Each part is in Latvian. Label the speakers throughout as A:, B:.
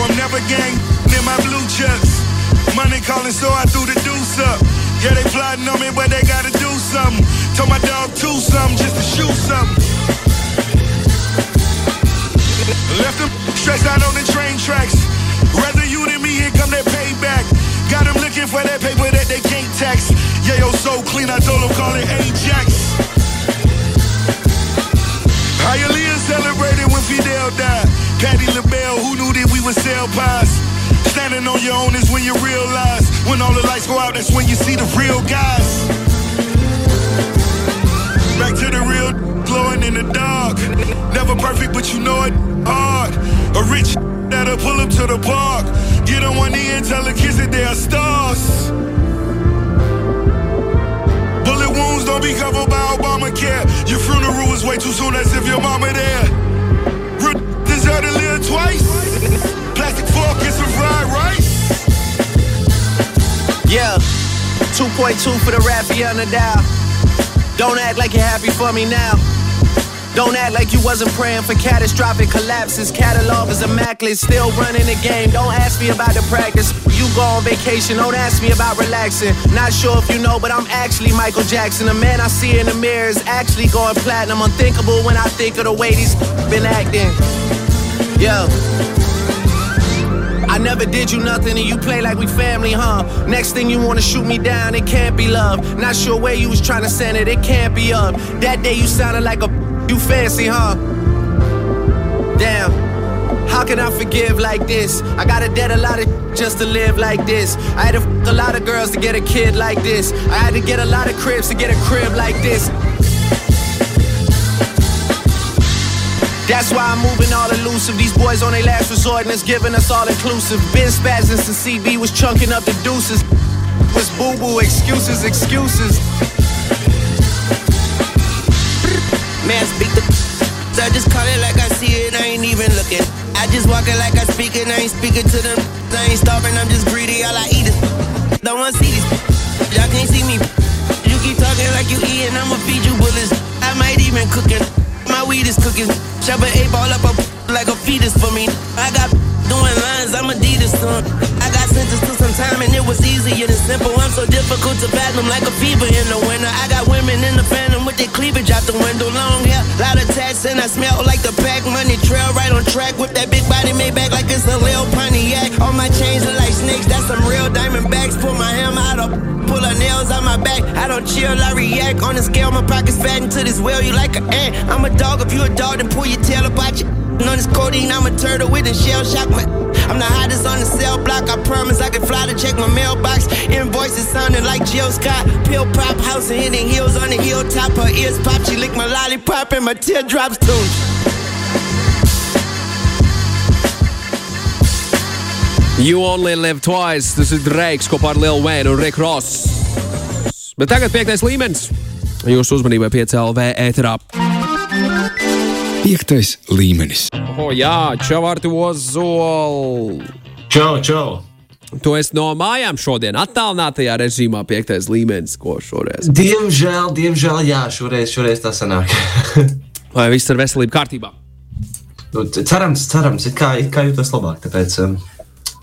A: I'm never gang near my blue chucks. Money calling, so I threw the deuce up. Yeah, they plotting on me, but they gotta do something. Told my dog to something just to shoot something. Left them stressed out on the train tracks. Rather you than me, here come that payback. Got them looking for that paper that they can't tax. Yeah, yo, so clean, I told them call it Ajax. Hialeah celebrated when Fidel died. Patty LaBelle, who knew that we would sell pies? Standing on your own is when you realize. When all the lights go out, that's when you see the real guys. Back to the real glowing in the dark. Never perfect, but you know it hard. A rich that'll pull up to the park. Get on one knee and tell the kids that they are stars. Bullet wounds don't be covered by Obamacare. Your funeral was way too soon, as if your mama there. Real deserve to live twice. Plastic fork and some fried rice.
B: Yeah, 2.2 for the Raffy on the dial. Don't act like you're happy for me now. Don't act like you wasn't praying for catastrophic collapses. Catalog is immaculate, still running the game. Don't ask me about the practice. You go on vacation, don't ask me about relaxing. Not sure if you know, but I'm actually Michael Jackson. The man I see in the mirror is actually going platinum. Unthinkable when I think of the way these been acting. Yeah. I never did you nothing and you play like we family, huh? Next thing you wanna shoot me down, it can't be love. Not sure where you was trying to send it, it can't be up. That day you sounded like a you fancy, huh? Damn. How can I forgive like this? I gotta debt a lot of just to live like this. I had to f- a lot of girls to get a kid like this. I had to get a lot of cribs to get a crib like this. That's why I'm moving all elusive. These boys on their last resort and it's giving us all inclusive. Been spazzing since CB was chunking up the deuces. Was boo boo, excuses, excuses.
C: Man, speak the. I just call it like I see it, I ain't even looking. I just walk it like I speak it, I ain't speaking to them. I ain't starving, I'm just greedy, all I eat is. Don't wanna see these. Y'all can't see me. You keep talking like you eating, I'ma feed you bullets. I might even cook it. My weed is cooking. Chop an eight ball up a like a fetus for me. I got doing lines, I'm Adidas son. I got sentenced to some time and it was easier than simple. I'm so difficult to fathom like a fever in the winter. I got women in the phantom with their cleavage out the window. Long hair, lot of and I smell like the pack money trail right on track with that big body made back like it's a little Pontiac. All my chains are like snakes, that's some real diamond backs. Pull my hammer out of pull her nails out my back. I don't chill, I react. On the scale, my pockets fat into this well, you like an ant. I'm a dog, if you a dog, then pull your tail about out you. On this codeine, I'm a turtle with a shell shock. My, I'm the hottest on the cell block. I promise I can fly to check my mailbox. Invoices sounding like Jill Scott. Pill pop house and hitting heels on the hilltop. Her ears pop, she lick my lollipop and my teardrops too.
D: You Only Live Twice. Tas ir Dreiks kopā ar Lielu Vēnu un Rick Ross. Bet tagad piektais līmenis. Jūsu uzmanībai piecēlā ēterā.
E: Piektais līmenis.
D: O, jā, Čavārti Ozol.
F: Čau, čau!
D: Tu esi no mājām šodien, attālinātajā režīmā, piektais līmenis, ko šoreiz.
F: Diemžēl, diemžēl, jā, šoreiz, šoreiz tā sanāk.
D: Vai viss ir veselība kārtībā?
F: nu, cerams, cerams, it kā, it kā jūtos labāk. Tāpēc um,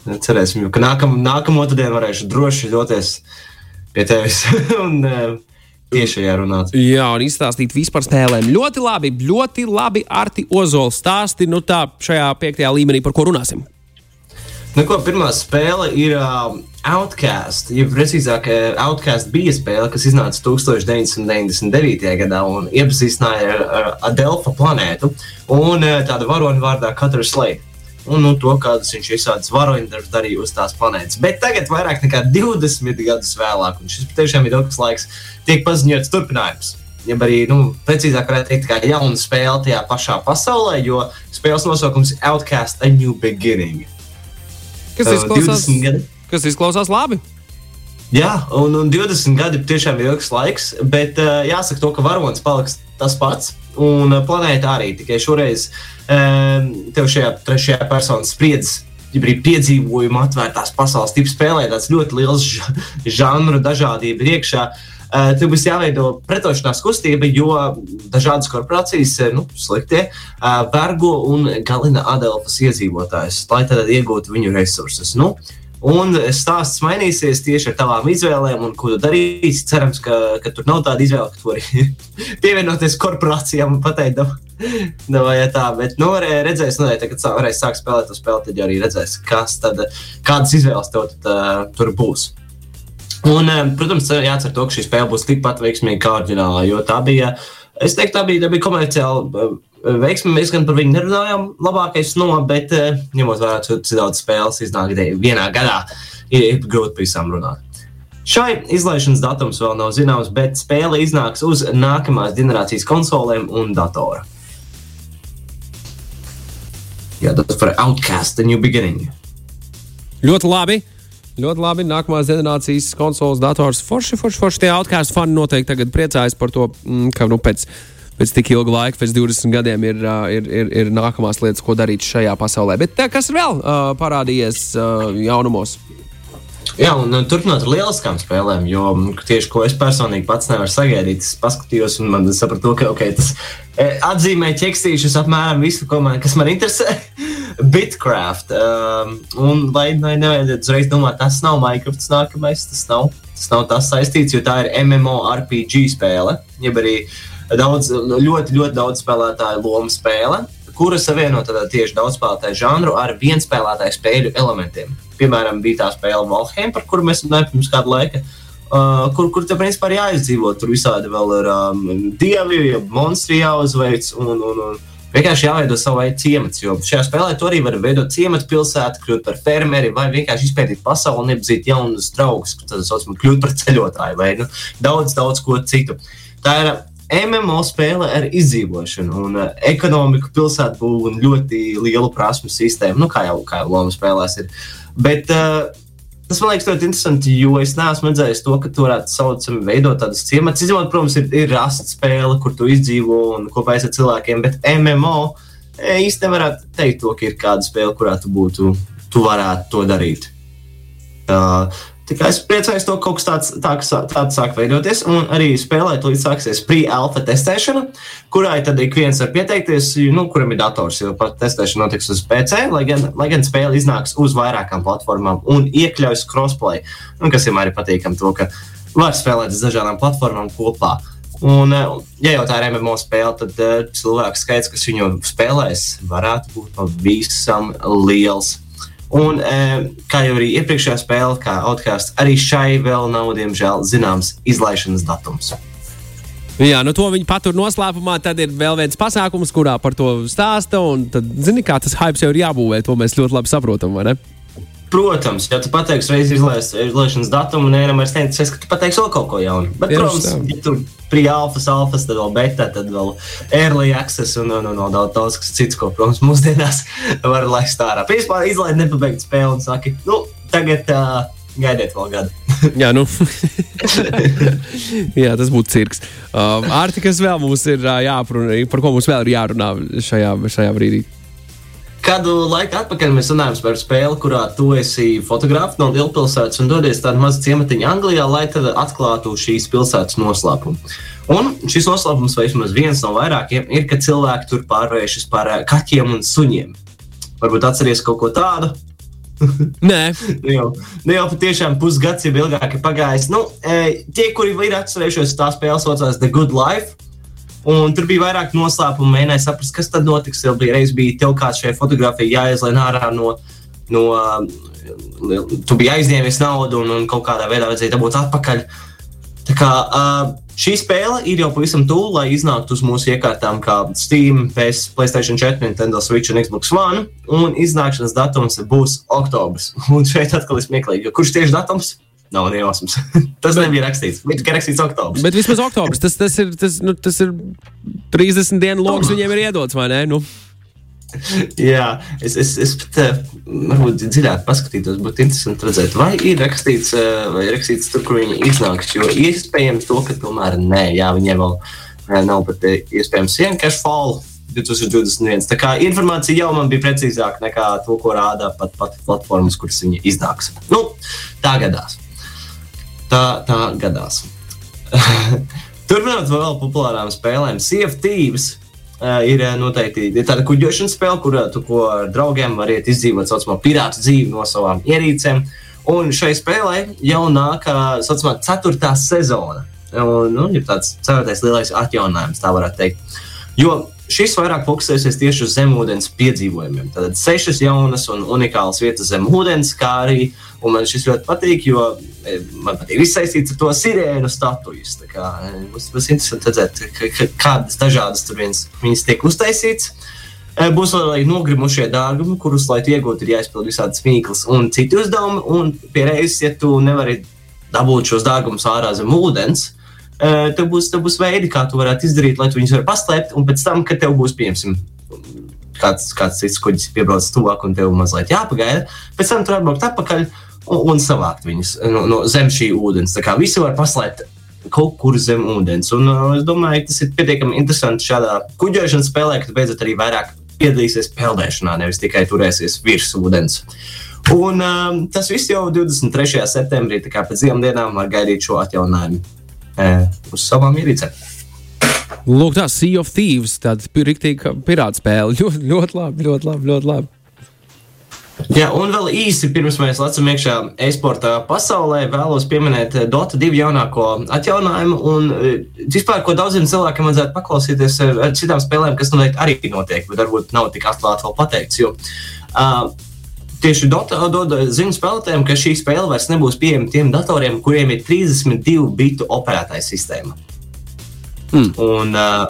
F: cerēsim, ka nākam, nākamo dienu varēšu droši doties pie tevis un um, tiešajā runāt.
D: Jā, un izstāstīt vispār spēlēm. Ļoti labi, ļoti labi. Arti Ozols stāsti, nu tā, šajā piektajā līmenī, par ko runāsim.
F: Nu, ko, pirmā spēle ir um, Outcast. Ja precīzāk, eh, Outcast bija spēle, kas iznāca 1999. gadā un iepazīstināja ar, ar Adelfa planētu un eh, tādu varoni vārdā Katru Slēju. Un nu, to, kādas viņš visādas varoņdarbus darīja uz tās planētas. Bet tagad, vairāk nekā 20 gadus vēlāk, un šis patiešām ir ilgs laiks, tiek paziņots turpinājums. Ja arī, nu, precīzāk, varētu teikt, kā jauna spēle tajā pašā pasaulē, jo spēles nosaukums ir Outcast A New Beginning.
D: Kas
F: Uh,
D: izklausās,
F: 20 gadi.
D: kas izklausās labi?
F: Jā, un, un 20 gadi tiešām ir ilgs laiks, bet uh, jāsaka, to, ka varonis paliks tas pats. Un uh, planēta arī tikai šoreiz um, tev šajā trešajā personas spriedzes. Ja arī piedzīvojumu atvērtās pasaules tipu spēlē, tāds ļoti liels žanru dažādība ir iekšā. uh, tur būs jāveido pretošanās kustība, jo dažādas korporācijas, nu, sliktie, uh, vergo un galina Adelfas iedzīvotājus, lai tad iegūtu viņu resursus. Nu, Un stāsts mainīsies tieši ar tavām izvēlēm, un ko tu darīsi. Cerams, ka, ka tur nav tāda izvēle, ka tu vari pievienoties korporācijām un pateikt, no, vai tā. Bet, nu, redzēs, nu, kad varēs sākt spēlēt to spēli, tad arī redzēs, kas tad, kādas izvēles tev tad, uh, tur būs. Un, protams, jācer to, ka šī spēle būs tikpat veiksmīga kā oriģinālā, jo tā bija, es teiktu, tā bija, tā bija komerciāli. Veiksmi mēs gan par viņu nerunājām, labākais no, bet ņemot vērā, cik daudz spēles iznāk vienā gadā, ir, grūti par visām runāt. Šai izlaišanas datums vēl nav zināms, bet spēle iznāks uz nākamās generācijas konsolēm un datora. Jā, tas par Outcast, The New Beginning.
D: Ļoti labi. Ļoti labi. Nākamās generācijas konsoles dators. Forši, forši, forši. Tie Outcast fani noteikti tagad priecājas par to, mm, ka nu, pēc pēc tik ilga laika, pēc 20 gadiem, ir, ir, ir, ir nākamās lietas, ko darīt šajā pasaulē. Bet kas vēl uh, parādījies uh, jaunumos?
F: Jā, un turpināt ar lieliskām spēlēm, jo tieši ko es personīgi pats nevaru sagaidīt, es paskatījos un man sapratu, ka okay, tas atzīmē ķekstīšus apmēram visu, man, kas man interesē. Bitcraft. Um, un lai nevajadzētu uzreiz domāt, tas nav Minecraft nākamais, tas nav, tas nav tas saistīts, jo tā ir MMORPG spēle, jeb arī uh, daudz, ļoti, ļoti daudz spēlētāju lomu spēle, kura savieno tieši daudz spēlētāju žanru ar vienspēlētāju spēļu elementiem. Piemēram, bija tā spēle Valheim, par kuru mēs runājam pirms kāda laika. Uh, kur, kur te principā ir jāizdzīvot. Tur visādi vēl ir um, dievi, ja monstri jāuzveic un, un, un vienkārši jāveido savu veidu ciemats. Jo šajā spēlē tu arī vari veidot ciematu pilsētu, kļūt par fermeri vai vienkārši izpētīt pasauli un iepazīt jaunus draugus, kas saucam, kļūt par ceļotāju vai nu, daudz, daudz ko citu. Tā ir MMO spēle ar izdzīvošanu un uh, ekonomiku, pilsētbūvu un ļoti lielu prasmu sistēmu, nu, kā jau, kā jau Loma spēlēs. Ir. Bet uh, tas man liekas ļoti interesanti, jo es neesmu redzējis to, ka tu varētu saucami veidot tādas ciematas. Izņemot, protams, ir, ir rasta spēle, kur tu izdzīvo un kopā ar cilvēkiem, bet MMO e, īstenībā nevarētu teikt to, ka ir kāda spēle, kurā tu būtu, tu varētu to darīt. Uh, Tikai es priecājos, ka kaut kas tāds, tāds, tāds sāk veidoties, un arī spēlēt līdz sāksies pre-alfa testēšana, kurai tad ik viens var pieteikties, nu, kuram ir dators, jo pat testēšana notiks uz PC, lai gan, lai gan spēle iznāks uz vairākām platformām un iekļaus crossplay, un kas vienmēr ir patīkami to, ka var spēlēt uz dažādām platformām kopā. Un, eh, ja jau tā ir MMO spēle, tad uh, cilvēku skaits, kas viņu spēlēs, varētu būt pavisam liels. Un, kā jau arī iepriekšējā spēlē, kā Outcast, arī šai vēl nav, diemžēl, zināms izlaišanas datums.
D: Jā, nu to viņi patur noslēpumā. Tad ir vēl viens pasākums, kurā par to stāsta. Un tad, zini, kā tas hype jau ir jābūvē. To mēs ļoti labi saprotam?
F: Protams, ja tu pateiksi reizi izlaišanas datumu, nevienam vairs neteiks, ka tu pateiksi vēl kaut ko jaunu. Bet, Tieši protams, tā. ja tur pre-alfas, alfas, tad vēl beta, tad vēl early access un, un, un, un daudz, daudz kas cits, ko, protams, mūsdienās var laist ārā. Principā izlaid nepabeigt spēli un saki, nu, tagad uh, gaidiet vēl gadu.
D: Jā, nu. Jā, tas būtu cirks. Uh, Ārti, kas vēl mums ir uh, jāaprunā, par ko mums vēl ir jārunā šajā, šajā brīdī?
F: Kādu laiku atpakaļ mēs runājām par spēli, kurā tu esi fotografs no lielpilsētas un dodies tādā mazā ciematiņā Anglijā, lai atklātu šīs pilsētas noslēpumu. Un šis noslēpums, vai vismaz viens no vairākiem, ir, ka cilvēki tur pārvēršas par eh, kaķiem un suņiem. Varbūt atceries kaut ko tādu.
D: Nē,
F: nu jau, nu jau patiešām pusgads jau ilgāk ir pagājis. Nu, e, tie, kuri ir atcerējušies, tā spēle saucās The Good Life. Un tur bija vairāk noslēpumu, mēģināja saprast, kas tad notiks. Jau bija reizes, bija tev kāds šajā fotografijā jāizlien ārā no. no tu biji aizņēmis naudu un, un kaut kādā veidā vajadzēja dabūt atpakaļ. Tā kā, uh, šī spēle ir jau pavisam tuvu, lai iznāktu uz mūsu iekārtām, kā Steam, PS, Playstation 4, Nintendo Switch un Xbox One. Un iznākšanas datums būs oktobris. Un šeit atkal ir smieklīgi, kurš tieši datums? Nav nejausmas. tas bet, nebija rakstīts. Viņš tikai rakstīts oktobris.
D: Bet vismaz oktobris. Tas, tas, ir, tas, nu, tas ir 30 dienu lokus, viņiem ir iedots, vai ne? Nu.
F: Jā, es, es, es pat eh, varbūt dziļāk paskatītos, būtu interesanti redzēt, vai ir rakstīts, eh, vai rakstīts tur, kur viņi iznāks. Jo iespējams, to, ka tomēr nē, jā, viņiem vēl eh, nav pat iespējams vienkārši fall. 2021. Tā kā informācija jau man bija precīzāka nekā to, ko rāda pat, pat platformas, kuras viņi iznāks. Nu, tā gadās. Tā, tā gadās. Turpinot vēl populārām spēlēm, CFTs. Uh, ir uh, noteikti ir tāda kuģošanas spēle, kur uh, tu ko ar draugiem vari izdzīvot saucamo pirātu dzīvi no savām ierīcēm. Un šai spēlē jau nāk tā saucamā ceturtā sezona. Un, nu, ir tāds ceturtais lielais atjauninājums, tā varētu teikt. Jo šis vairāk fokusēsies tieši uz zemūdens piedzīvojumiem. Tad sešas jaunas un unikālas vietas zem ūdens, kā arī, man šis ļoti patīk, jo e, man patīk viss saistīts ar to sirēnu statujas. Būs, būs interesanti redzēt, kādas dažādas tur viens, viņas tiek uztaisītas. E, būs arī nogrimušie dārgumi, kurus, lai iegūtu, ir jāizpild visādi smīklis un citi uzdevumi. Un pie reizes, ja tu nevari dabūt šos dārgumus ārā zem ūdens, tev, būs, tev būs veidi, kā tu varētu izdarīt, lai tu viņus varētu paslēpt, un pēc tam, kad tev būs pieņemsim. Kāds, kāds cits kuģis piebrauc tuvāk, un tev mazliet jāpagaida. Pēc tam tur atbraukt atpakaļ un, un savākt viņus no, no zem šī ūdens. Tā kā visi var paslēpt kaut kur zem ūdens. Un, uh, es domāju, tas ir pietiekami interesanti šādā kuģošanas spēlē, ka tu beidzot arī vairāk piedalīsies peldēšanā, nevis tikai turēsies virs ūdens. Un um, tas viss jau 23. septembrī, tā kā pēc divām dienām var gaidīt šo atjauninājumu uz savām ierīcēm.
D: Lūk, tā Sea of Thieves, tāda rīktīva pirāta spēle. Ļoti, ļoti labi, ļoti labi, ļoti labi.
F: Jā, un vēl īsi pirms mēs lecam iekšā e-sporta pasaulē, vēlos pieminēt Dota 2 jaunāko atjauninājumu. Un vispār, ko daudziem cilvēkiem vajadzētu paklausīties ar, ar citām spēlēm, kas noteikti arī notiek, bet varbūt nav tik atklāti vēl pateikts. Jo, uh, Tieši dod ziņu spēlētājiem, ka šī spēle vairs nebūs pieejama tiem datoriem, kuriem ir 32 bitu operētāja sistēma. Mm. Un, uh,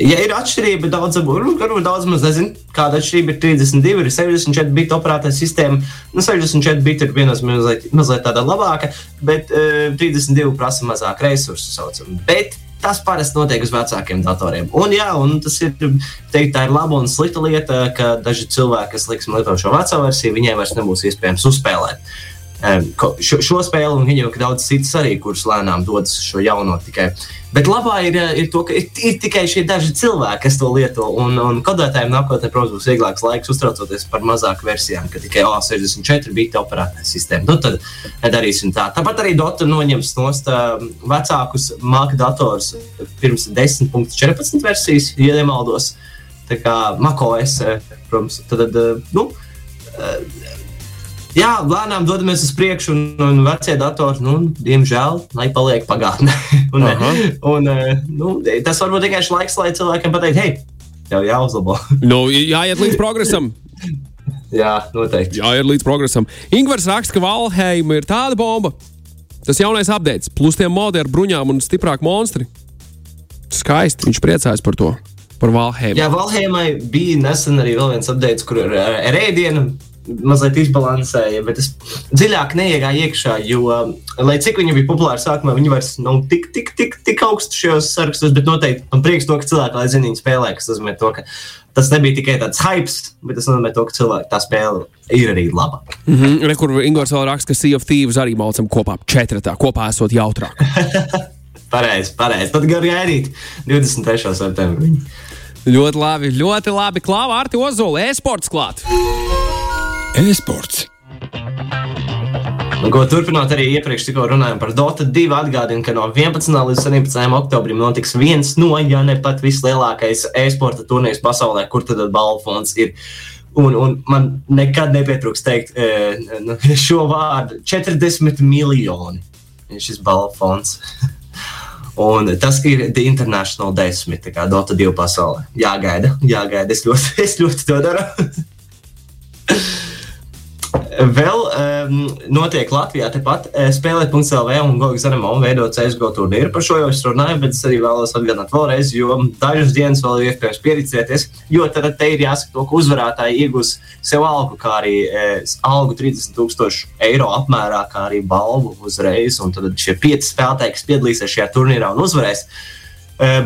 F: ja ir atšķirība daudz, varbūt daudz maz nezinu, kāda atšķirība ir 32, ir 64 bitu operētāja sistēma. Nu, 64 biti ir vienos mazliet, mazliet tāda labāka, bet uh, 32 prasa mazāk resursu saucam. Bet Tas parasti notiek uz vecākiem datoriem. Un, jā, un tas ir, teikt, tā ir laba un slikta lieta, ka daži cilvēki, kas liksim, lieto šo veco versiju, viņiem vairs nebūs iespējams uzspēlēt šo, šo spēli, un viņam ir daudz citas arī, kuras lēnām dodas šo jauno tikai. Bet labā ir, ir to, ka ir, ir tikai šie daži cilvēki, kas to lieto. Un, un kodētājiem nākotnē, protams, būs vieglāks laiks uztraucoties par mazāku versijām, ka tikai oh, 64 bija operētāja sistēma. Nu, tad darīsim tā. Tāpat arī Dota noņems nost vecākus māku datorus pirms 10.14 versijas, ja nemaldos. Tā kā MacOS, protams, tad, nu, jā, lēnām dodamies uz priekšu, un, un vecie datori, nu, diemžēl, lai paliek pagātnē. un, uh -huh. un, nu, tas varbūt tikai šis laiks, lai cilvēkiem pateiktu, hei, jau jāuzlabo.
D: nu, jāiet līdz progresam.
F: Jā, noteikti.
D: Jā, ir līdz progresam. Ingūns raksta, ka Valheima ir tāda bomba. Tas jaunais updates, plus tie modi ar bruņām un stiprāku monstri. Skaisti, viņš priecājas par to. Par Valheimu.
F: Jā, Valheimai bija nesen arī viens updates, kur ir ērēdiena mazliet izbalansēja, bet es dziļāk neiegāju iekšā, jo, lai cik viņi bija populāri sākumā, viņi vairs nav tik, tik, tik, tik augstu šajos sarakstos, bet noteikti man prieks to, ka cilvēki, lai zini, viņi spēlē, kas nozīmē to, ka tas nebija tikai tāds hype, bet tas nozīmē to, ka cilvēki tā spēle ir arī laba.
D: Mm -hmm. Re, kur Ingūns vēl raksta, ka Sea of Thieves arī maucam kopā četratā, kopā esot jautrāk.
F: pareizi, pareizi. Tad gar gaidīt 23. septembrī.
D: Ļoti labi, ļoti labi. Klāva Arti Ozola, e-sports klāt.
A: E-sports.
F: Ko turpinot arī iepriekš runājām par Dota 2, atgādinu, ka no 11. līdz 17. oktobrim notiks viens no, ja ne pat vislielākais e-sporta turnīrs pasaulē, kur tad balvu fonds ir. Un, un man nekad nepietrūks teikt e, nu, šo vārdu - 40 miljoni. Šis balvu fonds. Un tas ir The International 10, kā Dota 2 pasaulē. Jāgaida, jāgaida. Es ļoti, es ļoti to daru. Vēl um, notiek Latvijā tepat eh, spēlēt.CLV un Gogs Zanemo veidot CSGO turnīru. Par šo jau es runāju, bet es arī vēlos atgādināt vēlreiz, jo dažas dienas vēl ir iespējams pieredzēties, jo tad te ir jāsaka to, ka uzvarētāji iegūs sev algu, kā arī e, algu 30 tūkstošu eiro apmērā, kā arī balvu uzreiz. Un tad šie pieci spēlētāji, kas piedalīsies šajā turnīrā un uzvarēs, Uh,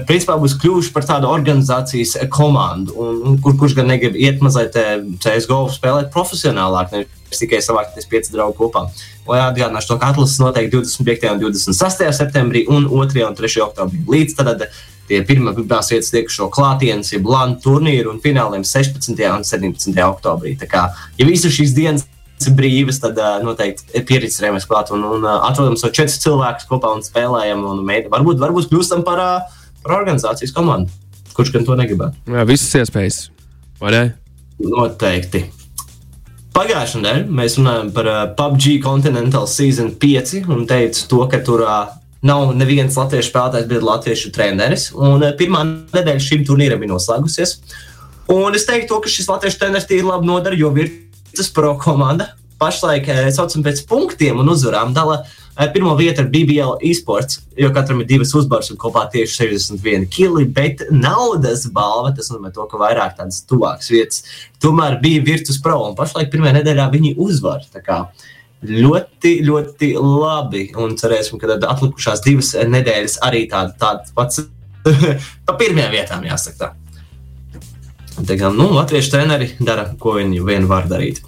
F: principā būs kļuvuši par tādu organizācijas komandu, un, kur, kurš gan negrib iet mazliet CSGO spēlēt profesionālāk, nevis tikai savākties pieci draugi kopā. Lai atgādināšu to, ka atlases notiek 25. un 26. septembrī un 2. un 3. oktobrī. Līdz tad tie pirmās vietas tiek šo klātienes, jeb LAN turnīru un fināliem 16. un 17. oktobrī. Tā kā, ja visas šīs dienas brīvas, tad uh, noteikti pieredzējāmies klāt un, un uh, atrodam savu četrus cilvēkus kopā un spēlējam. Un mēģi, varbūt, varbūt kļūstam par, uh, par organizācijas komandu. Kurš gan to negribētu?
D: Jā, visas iespējas. Vai ne?
F: Noteikti. Pagājušajā nedēļā mēs runājām par uh, PUBG Continental Season 5 un teicu to, ka tur uh, nav neviens latviešu spēlētājs, bet latviešu treneris. Un uh, pirmā nedēļa šim turnīram ir noslēgusies. Un es teiktu, to, ka šis latviešu treneris ir labi nodara, jo Virtus Pro komanda pašlaik saucam pēc punktiem un uzvarām. Uh, Pirmā vieta ir BBL e-sports, jo katram ir divas uzvaras un kopā tieši 61 kili, bet naudas balva, tas nozīmē to, ka vairāk tādas tuvākas vietas, tomēr bija Virtus Pro un pašlaik pirmajā nedēļā viņi uzvar. Ļoti, ļoti labi. Un cerēsim, ka atlikušās divas nedēļas arī tādas tād pats pa pirmajām vietām, jāsaka. Tā. Kā nu, latviešu treneri dara, ko viņi vien var darīt.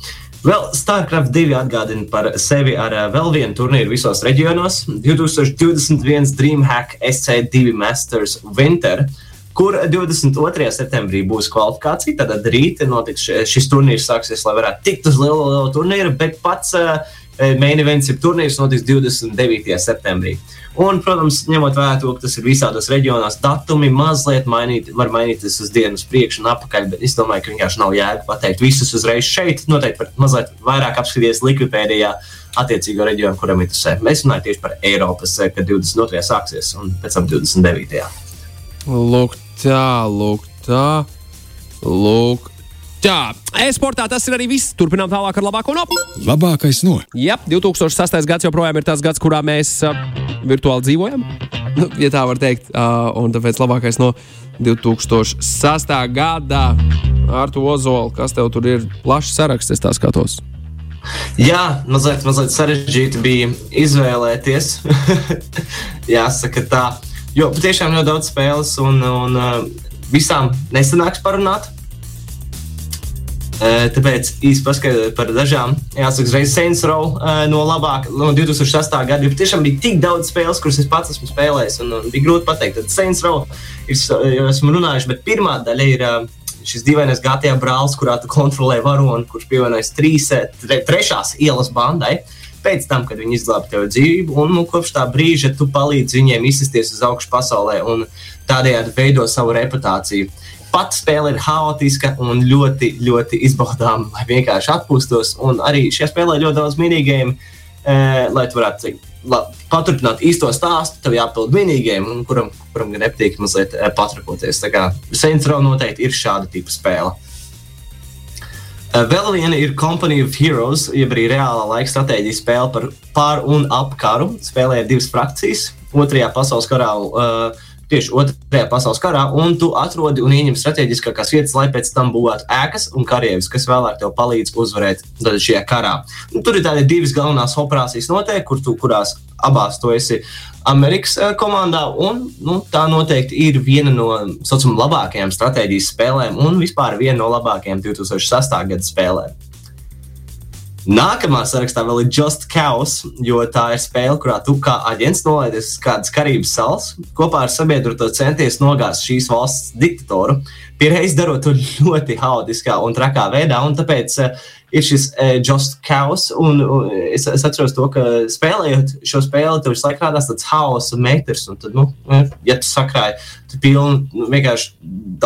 F: Vēl StarCraft 2 atgādina par sevi ar uh, vēl vienu turnīru visos reģionos - 2021 DreamHack SC2 Masters Winter. Kur 22. septembrī būs kvalifikācija. Tad rīt notiks šis turnīrs, sāksies, lai varētu tikt uz lielo, lielo turnīru, bet pats uh, main events, ir turnīrs, notiks 29. septembrī. Un, protams, ņemot vērā to, ka tas ir visādos reģionos, datumi mazliet mainīt, var mainīties uz dienu uz priekšu un atpakaļ. Bet es domāju, ka vienkārši nav jēga pateikt visus uzreiz šeit. Noteikti par mazliet vairāk apskatīties Likvidērijā attiecīgo reģionu, kuram interesē. Mēs runājam tieši par Eiropas, kad 22. sāksies un pēc tam 29.
D: Lūk, tā, lūk, tā. Lūk, Jā, e-sportā tas ir arī viss. Turpinām tālāk ar labāko no.
E: Labākais no.
D: Jā, 2006. gads joprojām ir tas gads, kurā mēs uh, virtuāli dzīvojam. Nu, ja tā var teikt, uh, un tāpēc labākais no 2006. gada ar to ozolu, kas tev tur ir plašs saraksts, es tā skatos.
F: Jā, mazliet, mazliet sarežģīti bija izvēlēties. Jāsaka tā, jo patiešām ļoti daudz spēles un, un uh, visām nesanāks parunāt. Tāpēc īsi paskaidrot par dažām. Jāsaka, uzreiz Saints Row no labāk, no 2008. gada. Jo tiešām bija tik daudz spēles, kuras es pats esmu spēlējis. Un, un bija grūti pateikt, tad Saints Row ir, jau esmu runājis, bet pirmā daļa ir šis dīvainais GTA brālis, kurā tu kontrolē varoni, kurš pievienojas trīs, tre, trešās ielas bandai. Pēc tam, kad viņi izglāba tev dzīvību, un nu, kopš tā brīža tu palīdzi viņiem izsisties uz augšu pasaulē un tādējādi veido savu reputāciju. Uh, pati spēle ir haotiska un ļoti, ļoti izbaudāma, lai vienkārši atpūstos. Un arī šajā spēlē ļoti daudz minigēmu, e, lai tu varētu la, paturpināt īsto stāstu. Tev jāpild minigēmu, kuram, kuram nepatīk mazliet e, patrakoties. Tā kā Saints Row noteikti ir šāda tipa spēle. E, vēl viena ir Company of Heroes, jeb arī reālā laika stratēģija spēle par pār un ap karu. Spēlē ir divas frakcijas. Otrajā pasaules karā uh, tieši otrajā pasaules karā, un tu atrodi un ieņem strateģiskākās vietas, lai pēc tam būvētu ēkas un karavīrus, kas vēlāk tev palīdz uzvarēt šajā karā. Un tur ir tādas divas galvenās operācijas, notiek, kur tu, kurās abās tu esi Amerikas eh, komandā, un nu, tā noteikti ir viena no saucam, labākajām stratēģijas spēlēm un vispār viena no labākajām 2006. gada spēlēm. Nākamā sarakstā vēl ir Just Chaos, jo tā ir spēle, kurā tu kā aģents nolaidies uz kādas Karības salas, kopā ar sabiedroto centies nogāzt šīs valsts diktatoru, pierreiz darot to ļoti haotiskā un trakā veidā, un tāpēc uh, ir šis uh, Just Chaos, un uh, es, es atceros to, ka spēlējot šo spēli, tev visu laiku rādās tāds haosa metrs, un tad, nu, ja tu sakrāji, tad pilni nu, vienkārši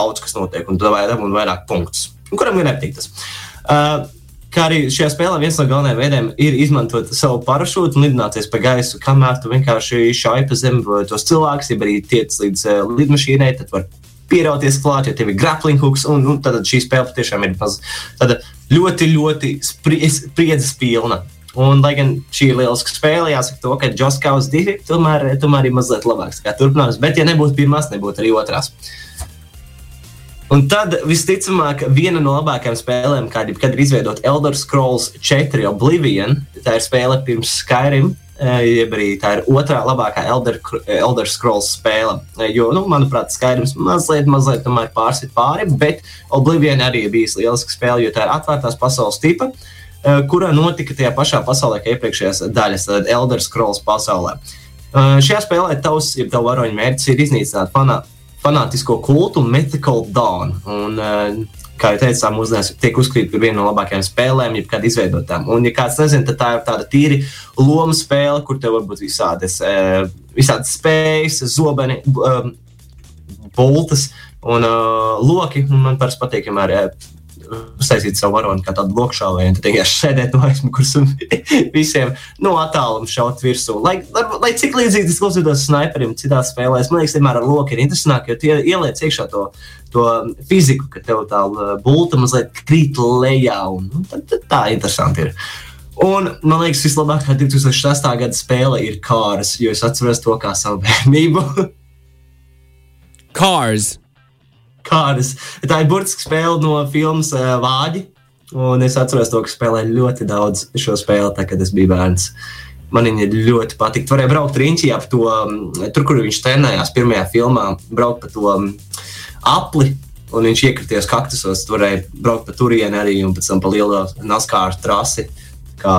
F: daudz kas notiek, un tu dabūt vairāk punktus, un kuram ir nepatīk tas. Uh, Kā arī šajā spēlē viens no galvenajiem veidiem ir izmantot savu parašūtu un lidināties pa gaisu, kamēr tu vienkārši šai pa zemi tos cilvēkus, ja arī tiec līdz uh, lidmašīnai, tad var pierauties klāt, ja tev ir grappling hooks, un, un tad šī spēle patiešām ir maz, ļoti, ļoti spriedzes pilna. Un, lai gan šī ir lieliska spēle, jāsaka, to, ka Joskaus divi tomēr, tomēr ir mazliet labāks. Turpinājums, bet, ja nebūtu pirmās, nebūtu arī otrās. Uh, Un tad visticamāk, viena no labākajām spēlēm, kāda jebkad ir izveidota Elder Scrolls 4 Oblivion, tā ir spēle pirms Skyrim. Eh, jeb arī tā ir otrā labākā Elder, Elder Scrolls spēle. Eh, jo, nu, manuprāt, Skyrims mazliet, mazliet pārsit pāri, bet Oblivion arī bijusi lieliska spēle, jo tā ir atvērtās pasaules tipa, eh, kura notika tajā pašā pasaulē, kā iepriekšējās daļas, tad Elder Scrolls pasaulē. Šajā spēlē tavs, ja tev varoņu mērķis ir iznīcināt fanā fanātisko kultu un Mythical Dawn. Un, uh, kā jau teicu, tā mūsdienās tiek uzskatīta par vienu no labākajām spēlēm, jebkad izveidotām. Un, ja kāds nezina, tad tā ir tāda tīri loma spēle, kur tev var būt visādas, uh, visādas spējas, zobeni, um, boltas un uh, loki. Un man parasti patīk, ja uztaisīt savu varoni kā tādu lokšāvēju, un tad vienkārši sēdēt no aizmugures un visiem no attāluma šaut virsū. Lai, lai, cik līdzīgi tas klausītos sniperim citās spēlēs, man liekas, vienmēr ar loku ir interesantāk, jo tie ieliec iekšā to, to fiziku, ka tev tā bulta mazliet krīt lejā, un nu, tad, tad tā interesanti ir. Un man liekas, vislabākā 2006. gada spēle ir Kārs, jo es atceros to kā savu bērnību.
D: Cars.
F: Kāras. Tā ir burtiski spēle no filmas uh, Vāģi. Un es atceros to, ka spēlēju ļoti daudz šo spēli, tā, kad es biju bērns. Man viņa ļoti patīk. Varēja braukt riņķī ap to, tur, kur viņš trenējās pirmajā filmā, braukt pa to apli. Un viņš iekritīs kaktusos, tur varēja braukt pa turieni arī un pēc tam pa lielo naskāru trasi. Kā,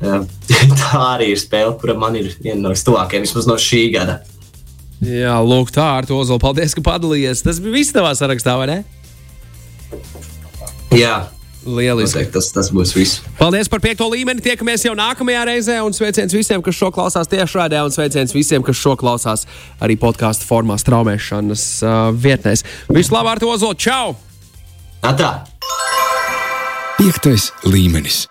F: tā arī ir spēle, kura man ir viena no stuvākajām, vismaz no šī gada.
D: Jā, lūk, tā ar to Ozolu. Paldies, ka padalījies. Tas bija viss tavā sarakstā, vai ne?
F: Jā.
D: Lieliski.
F: Noteikti, tas, tas būs viss.
D: Paldies par piekto līmeni. Tiekamies jau nākamajā reizē. Un sveiciens visiem, kas šo klausās tiešraidē. Un sveiciens visiem, kas šo klausās arī podkāstu formā straumēšanas uh, vietnēs. Vislabāk ar to Ozolu. Čau!
F: Atā!
E: Piektais līmenis.